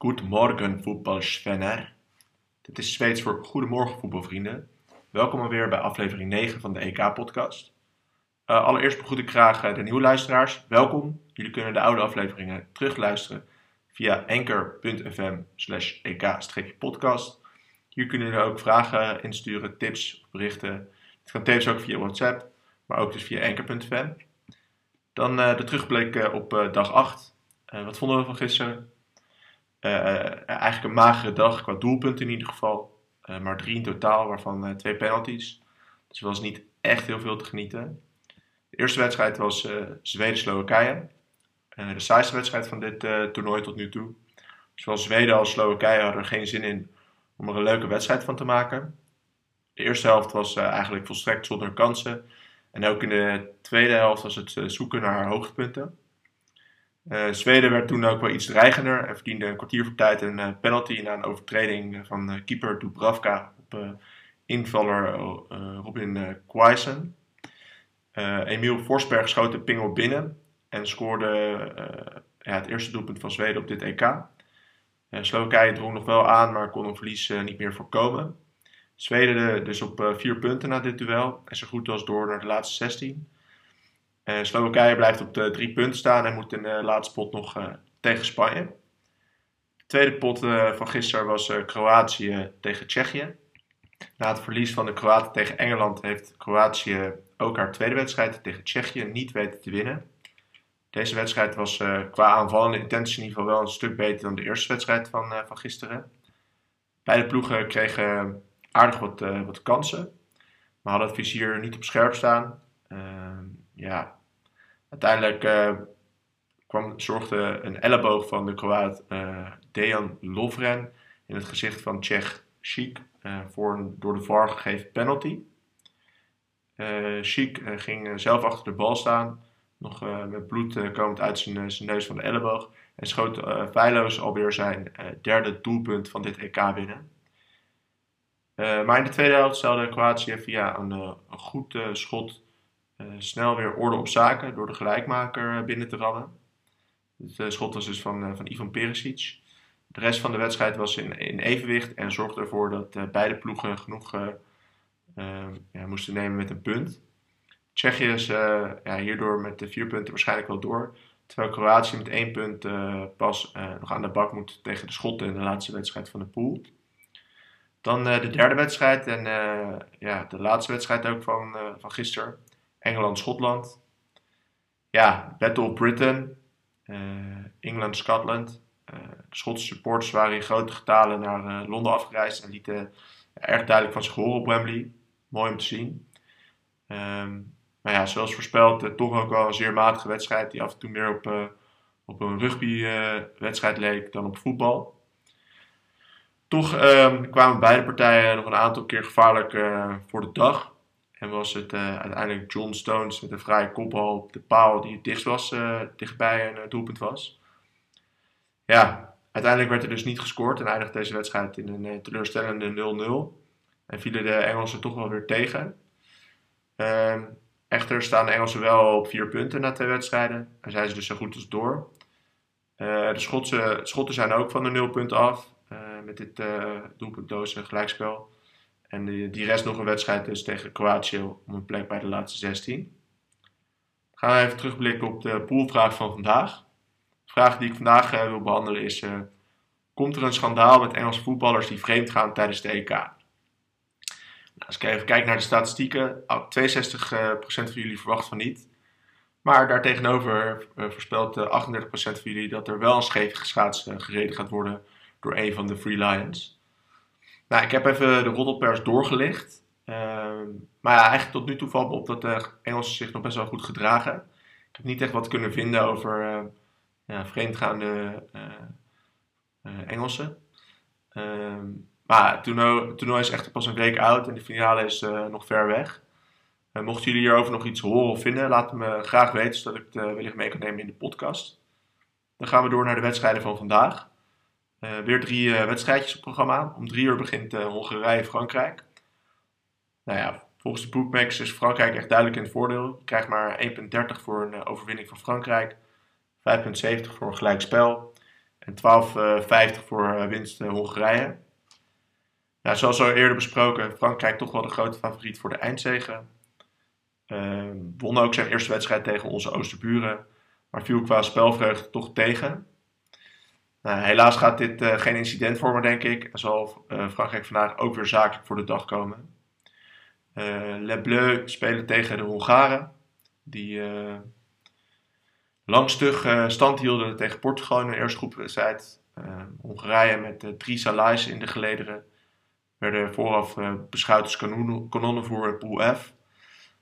Goedemorgen voetbalsvenner. Dit is Zweeds voor Goedemorgen voetbalvrienden. Welkom alweer bij aflevering 9 van de EK-podcast. Uh, allereerst begroet ik graag uh, de nieuwe luisteraars. Welkom. Jullie kunnen de oude afleveringen terugluisteren via anchor.fm slash ek-podcast. Hier kunnen jullie ook vragen insturen, tips, berichten. Het kan tevens ook via WhatsApp, maar ook dus via anchor.fm. Dan uh, de terugblik op dag 8. wat vonden we van gisteren? Eigenlijk een magere dag qua doelpunten in ieder geval. maar drie in totaal, waarvan twee penalties. Dus was niet echt heel veel te genieten. De eerste wedstrijd was Zweden-Slowakije. De saaiste wedstrijd van dit toernooi tot nu toe. Zowel Zweden als Slowakije hadden er geen zin in om er een leuke wedstrijd van te maken. De eerste helft was eigenlijk volstrekt zonder kansen. En ook in de tweede helft was het zoeken naar hoogtepunten. Zweden werd toen ook wel iets dreigender en verdiende een kwartier voor tijd een penalty na een overtreding van keeper Dubravka op invaller Robin uh, uh, Emiel Forsberg schoot de pingel binnen en scoorde uh, ja, het eerste doelpunt van Zweden op dit EK. Uh, Slowakije drong nog wel aan, maar kon een verlies niet meer voorkomen. Zweden dus op vier punten na dit duel en zo goed als door naar de laatste 16. Slowakije blijft op de drie punten staan en moet in de laatste pot nog tegen Spanje. De tweede pot van gisteren was Kroatië tegen Tsjechië. Na het verlies van de Kroaten tegen Engeland heeft Kroatië ook haar tweede wedstrijd tegen Tsjechië niet weten te winnen. Deze wedstrijd was uh, qua aanvallende intentieniveau wel een stuk beter dan de eerste wedstrijd van, van gisteren. Beide ploegen kregen aardig wat, wat kansen, maar hadden het vizier niet op scherp staan. Ehm, ja, uiteindelijk kwam, zorgde een elleboog van de Kroaat Dejan Lovren in het gezicht van Tsjech Schiek voor een door de VAR gegeven penalty. Uh, Chic uh, ging uh, zelf achter de bal staan, nog met bloed komend uit zijn, neus van de elleboog. En schoot feilloos alweer zijn derde doelpunt van dit EK binnen. maar in de tweede helft stelde Kroatië via een, een goed schot snel weer orde op zaken door de gelijkmaker binnen te rammen. Het schot was dus van, van Ivan Perisic. De rest van de wedstrijd was in, in evenwicht en zorgde ervoor dat beide ploegen genoeg ja, moesten nemen met een punt. Tsjechië is ja, hierdoor met de vier punten waarschijnlijk wel door. Terwijl Kroatië met één punt pas nog aan de bak moet tegen de Schotten in de laatste wedstrijd van de pool. Dan de derde wedstrijd en ja, de laatste wedstrijd ook van, van gisteren. Engeland-Schotland. Ja, Battle of Britain. Engeland-Scotland. de Schotse supporters waren in grote getalen naar Londen afgereisd en lieten erg duidelijk van zich horen op Wembley mooi om te zien. Um, maar ja, zoals voorspeld, toch ook wel een zeer matige wedstrijd die af en toe meer op, op een rugbywedstrijd uh, leek dan op voetbal. Toch um, kwamen beide partijen nog een aantal keer gevaarlijk eh, voor de dag. En was het uiteindelijk John Stones met een vrije kopbal op de paal die het dichtst was, dichtbij een doelpunt was. Ja, uiteindelijk werd er dus niet gescoord en eindigde deze wedstrijd in een teleurstellende 0-0. En vielen de Engelsen toch wel weer tegen. Ehm, echter staan de Engelsen wel op vier punten na twee wedstrijden. En zijn ze dus zo goed als door. Uh, de Schotse, Schotten zijn ook van de nul punten af. Uh, met dit uh, gelijkspel. En die, rest nog een wedstrijd dus tegen Kroatië om een plek bij de laatste 16. gaan we even terugblikken op de poolvraag van vandaag. De vraag die ik vandaag wil behandelen is: Komt er een schandaal met Engelse voetballers die vreemd gaan tijdens de EK? als ik even kijk naar de statistieken, 62% van jullie verwacht van niet. Maar daartegenover voorspelt 38% van jullie dat er wel een uh, gereden gaat worden door een van de Free Lions. Nou, ik heb even de roddelpers doorgelicht. Uh, maar ja, eigenlijk tot nu toe valt me op dat de Engelsen zich nog best wel goed gedragen. Ik heb niet echt wat kunnen vinden over uh, ja, vreemdgaande Engelsen. Ehm, maar het toernooi, is echt pas een week oud en de finale is nog ver weg. Mochten jullie hierover nog iets horen of vinden, laat het me graag weten, zodat ik het wellicht mee kan nemen in de podcast. Dan gaan we door naar de wedstrijden van vandaag. Weer drie wedstrijdjes op programma. Om drie uur begint Hongarije-Frankrijk. Nou ja, volgens de bookmakers is Frankrijk echt duidelijk in het voordeel. Je krijgt maar 1,30 voor een overwinning van Frankrijk. 5,70 voor een gelijkspel. En 12,50 voor winst Hongarije. Nou, zoals al eerder besproken, Frankrijk toch wel de grote favoriet voor de eindzege. Uh, won ook zijn eerste wedstrijd tegen onze Oosterburen, maar viel qua spelvreugde toch tegen. Nou, helaas gaat dit uh, geen incident vormen, denk ik. En zal uh, Frankrijk vandaag ook weer zakelijk voor de dag komen. Uh, Les Bleus spelen tegen de Hongaren, die langstug stand hielden tegen Portugal in de eerste groepwedstrijd. Hongarije met drie salais in de gelederen werden vooraf beschouwd als kanonnen voor Pool F.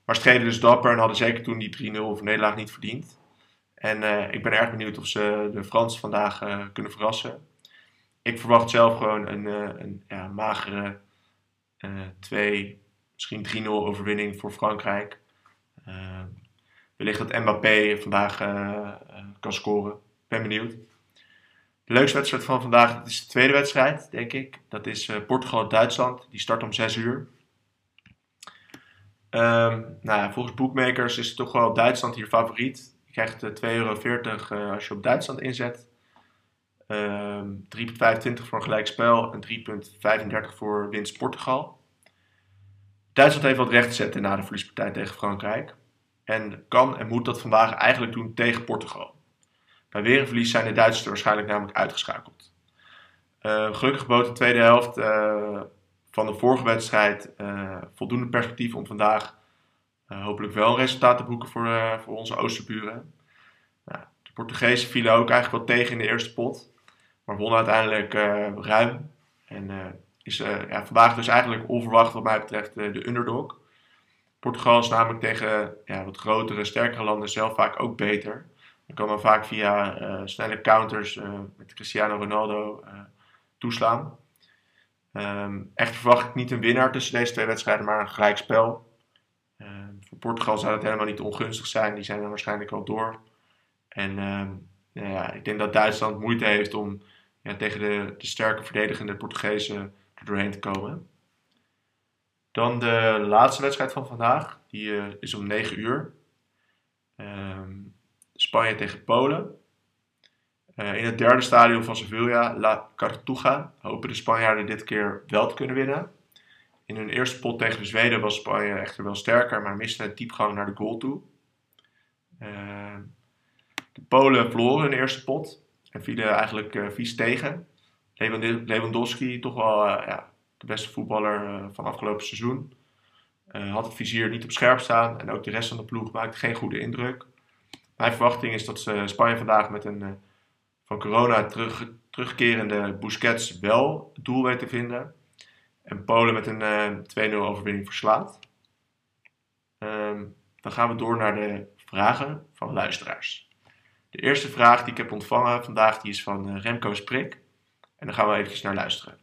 Maar streden dus dapper en hadden zeker toen die 3-0 of nederlaag niet verdiend. En uh, ik ben erg benieuwd of ze de Fransen vandaag uh, kunnen verrassen. Ik verwacht zelf gewoon een, uh, een ja, magere 2, misschien 3-0 overwinning voor Frankrijk. wellicht dat Mbappé vandaag kan scoren. Ik ben benieuwd. De leukste wedstrijd van vandaag dat is de tweede wedstrijd, denk ik. Dat is Portugal-Duitsland. Die start om 6 uur. Um, nou ja, volgens bookmakers is toch wel Duitsland hier favoriet. Krijgt uh, 2,40 euro uh, als je op Duitsland inzet. Um, 3,25 voor een gelijk spel en 3,35 voor winst Portugal. Duitsland heeft wat recht te zetten na de verliespartij tegen Frankrijk. En kan en moet dat vandaag eigenlijk doen tegen Portugal. Bij weer een verlies zijn de Duitsers er waarschijnlijk namelijk uitgeschakeld. Uh, gelukkig bood de tweede helft uh, van de vorige wedstrijd voldoende perspectief om vandaag hopelijk wel een resultaat te boeken voor, uh, voor onze Oosterburen. De Portugezen vielen ook eigenlijk wel tegen in de eerste pot, maar wonnen uiteindelijk ruim. En is ja, vandaag dus eigenlijk onverwacht wat mij betreft de underdog. Portugal is namelijk tegen ja, wat grotere, sterkere landen zelf vaak ook beter. Dan kan dan vaak via snelle counters met Cristiano Ronaldo toeslaan. Um, echt verwacht ik niet een winnaar tussen deze twee wedstrijden, maar een gelijkspel. Um, voor Portugal zou het helemaal niet ongunstig zijn. Die zijn er waarschijnlijk al door. En um, nou ja, ik denk dat Duitsland moeite heeft om ja, tegen de, de sterke verdedigende Portugezen er doorheen te komen. Dan de laatste wedstrijd van vandaag. Die uh, is om 9 uur. Spanje tegen Polen. Uh, in het derde stadion van Sevilla, La Cartuja, hopen de Spanjaarden dit keer wel te kunnen winnen. In hun eerste pot tegen de Zweden was Spanje echter wel sterker, maar miste het diepgang naar de goal toe. Uh, de Polen verloren hun eerste pot en vielen eigenlijk uh, vies tegen. Lewandowski, toch wel ja, de beste voetballer van afgelopen seizoen, had het vizier niet op scherp staan en ook de rest van de ploeg maakte geen goede indruk. Mijn verwachting is dat Spanje vandaag met een van corona terug, terugkerende Busquets wel het doel weet te vinden. En Polen met een uh, 2-0 overwinning verslaat. Um, dan gaan we door naar de vragen van luisteraars. De eerste vraag die ik heb ontvangen vandaag die is van uh, Remco Sprik. En daar gaan we eventjes naar luisteren.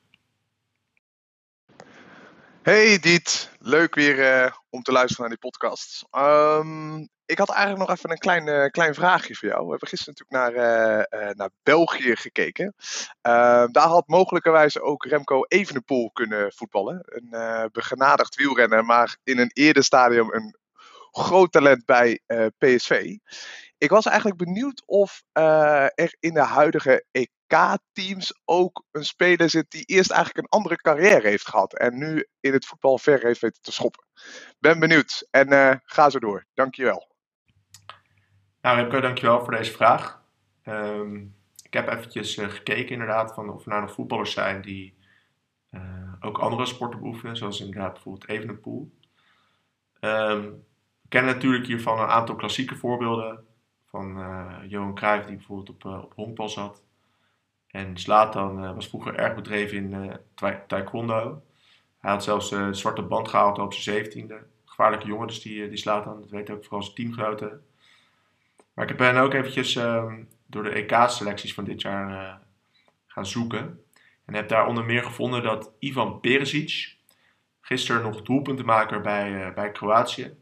Hey Diet, leuk weer uh, om te luisteren naar die podcast. Um, ik had eigenlijk nog even een klein, uh, klein vraagje voor jou. We hebben gisteren natuurlijk naar, uh, naar België gekeken. Ehm, daar had mogelijkerwijs ook Remco Evenepoel kunnen voetballen. Een begenadigd wielrenner, maar in een eerder stadium een groot talent bij PSV. Ik was eigenlijk benieuwd of er in de huidige EK-teams ook een speler zit die eerst eigenlijk een andere carrière heeft gehad. En nu in het voetbal ver heeft weten te schoppen. Ben benieuwd en uh, ga zo door. Dankjewel. Nou Remco, dankjewel voor deze vraag. Um, ik heb eventjes uh, gekeken inderdaad van of er nou nog voetballers zijn die uh, ook andere sporten beoefenen. Zoals inderdaad bijvoorbeeld Evenepoel. Um, we kennen natuurlijk hiervan een aantal klassieke voorbeelden van Johan Cruijff, die bijvoorbeeld op, op honkbal zat. En Zlatan uh, was vroeger erg bedreven in taekwondo. Hij had zelfs de zwarte band gehaald op zijn zeventiende. Gevaarlijke jongen, dus die, die Zlatan. Dat weet ook vooral zijn teamgenoten. Maar ik ben ook eventjes ehm, door de EK-selecties van dit jaar gaan zoeken. En heb daar onder meer gevonden dat Ivan Perisic, gisteren nog doelpuntenmaker bij, bij Kroatië,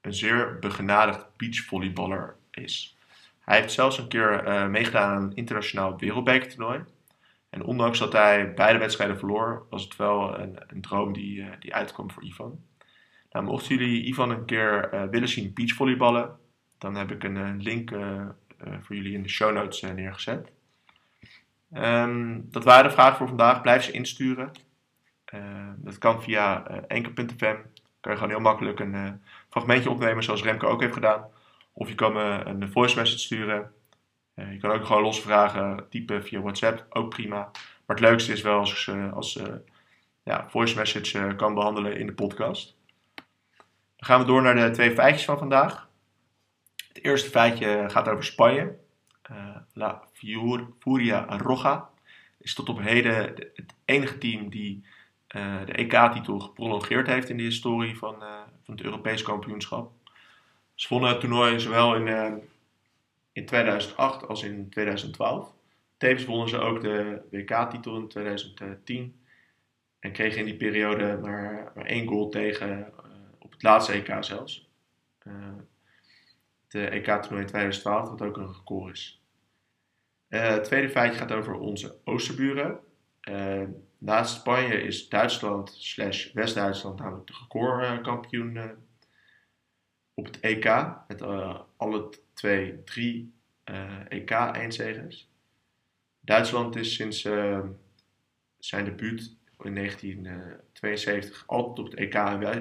een zeer begenadigd beachvolleyballer is. Hij heeft zelfs een keer uh, meegedaan aan een internationaal wereldbekertoernooi. En ondanks dat hij beide wedstrijden verloor, was het wel een, een droom die, uh, die uitkwam voor Ivan. Nou, mochten jullie Ivan een keer uh, willen zien beachvolleyballen, dan heb ik een link voor jullie in de show notes neergezet. Ehm, dat waren de vragen voor vandaag. Blijf ze insturen. Ehm, dat kan via enker.fm. Kan je gewoon heel makkelijk een fragmentje opnemen, zoals Remke ook heeft gedaan. Of je kan me een voice message sturen. Uh, je kan ook gewoon losse vragen typen via WhatsApp, ook prima. Maar het leukste is wel als ik als ja, voice message kan behandelen in de podcast. Dan gaan we door naar de twee feitjes van vandaag. Het eerste feitje gaat over Spanje. Uh, La Furia Roja is tot op heden het enige team die de EK-titel geprolongeerd heeft in de historie van, van het Europees kampioenschap. Ze wonnen het toernooi zowel in, in 2008 als in 2012. Tevens wonnen ze ook de WK-titel in 2010 en kregen in die periode maar, maar één goal tegen op het laatste EK zelfs. de EK-toernooi in 2012, wat ook een record is. Uh, het tweede feitje gaat over onze oosterburen. Uh, naast Spanje is Duitsland slash West-Duitsland namelijk de recordkampioen uh, op het EK. Met alle twee drie EK-eindzegens. Duitsland is sinds zijn debuut in 1972 altijd op het EK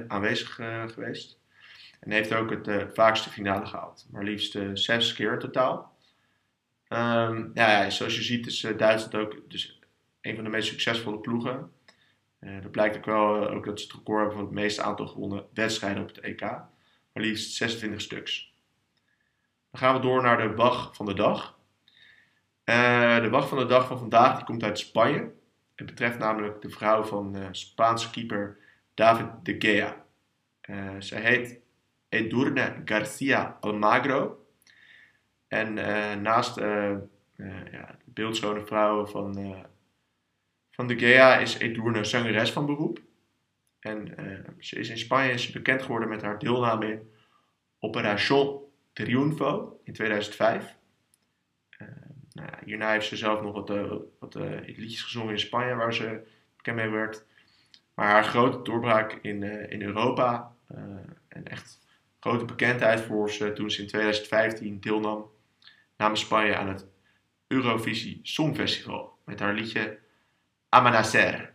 aanwezig geweest. En heeft ook het vaakste finale gehaald. Maar liefst zes keer totaal. Um, ja, zoals je ziet is Duitsland ook dus een van de meest succesvolle ploegen. Uh, dat blijkt ook wel ook dat ze het record hebben van het meeste aantal gewonnen wedstrijden op het EK. Maar liefst 26 stuks. Dan gaan we door naar de wacht van de dag. de wacht van de dag van vandaag die komt uit Spanje. Het betreft namelijk de vrouw van Spaanse keeper David de Gea. zij heet Edurne Garcia Almagro. En uh, naast uh, uh, ja, de beeldschone vrouw van, van de Gea is Edurne zangeres van beroep. En ze is in Spanje bekend geworden met haar deelname in Operación Triunfo in 2005. Nou, hierna heeft ze zelf nog wat, wat liedjes gezongen in Spanje waar ze bekend mee werd. Maar haar grote doorbraak in, in Europa en echt grote bekendheid voor ze toen ze in 2015 deelnam namens Spanje aan het Eurovisie Songfestival met haar liedje Amanacer.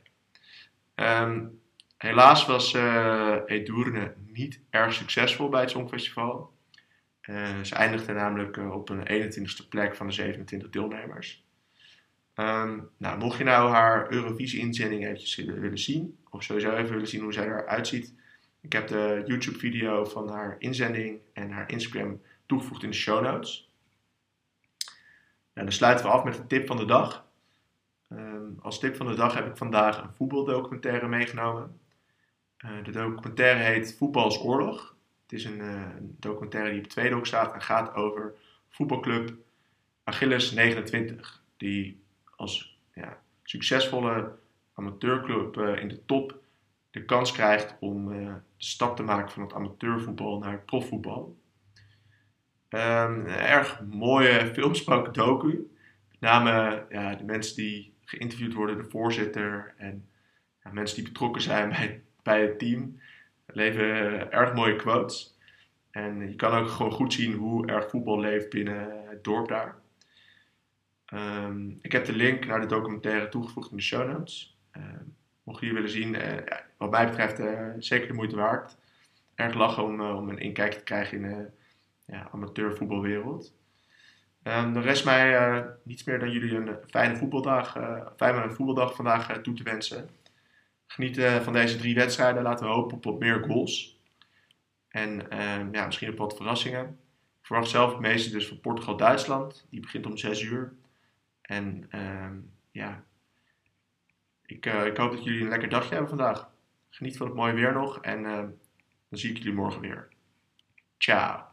Um, helaas was uh, Edurne niet erg succesvol bij het Songfestival. Uh, ze eindigde namelijk uh, op een 21ste plek van de 27 deelnemers. Um, nou, mocht je nou haar Eurovisie-inzending eventjes willen zien, of sowieso even willen zien hoe zij eruit ziet, ik heb de YouTube-video van haar inzending en haar Instagram toegevoegd in de show notes. En dan sluiten we af met de tip van de dag. Ehm, als tip van de dag heb ik vandaag een voetbaldocumentaire meegenomen. Uh, de documentaire heet Voetbal oorlog. Het is een, uh, documentaire die op Tweedok staat en gaat over voetbalclub Achilles 29. Die als ja, succesvolle amateurclub uh, in de top de kans krijgt om de stap te maken van het amateurvoetbal naar het profvoetbal. Um, een erg mooie filmspoken docu. Met name ja, de mensen die geïnterviewd worden, de voorzitter en mensen die betrokken zijn bij, bij het team. leven erg mooie quotes. En je kan ook gewoon goed zien hoe erg voetbal leeft binnen het dorp daar. Um, ik heb de link naar de documentaire toegevoegd in de show notes. Um, mocht je willen zien, ja, wat mij betreft uh, zeker de moeite waard. Erg lachen om, uh, om een inkijkje te krijgen in ja, amateurvoetbalwereld. Um, de rest mij niets meer dan jullie een fijne voetbaldag, fijne voetbaldag vandaag toe te wensen. Geniet van deze drie wedstrijden. Laten we hopen op wat meer goals. En um, ja, misschien op wat verrassingen. Ik verwacht zelf het meeste dus van Portugal-Duitsland. Die begint om 6 uur. En um, ja, ik, ik, hoop dat jullie een lekker dagje hebben vandaag. Geniet van het mooie weer nog. En dan zie ik jullie morgen weer. Ciao.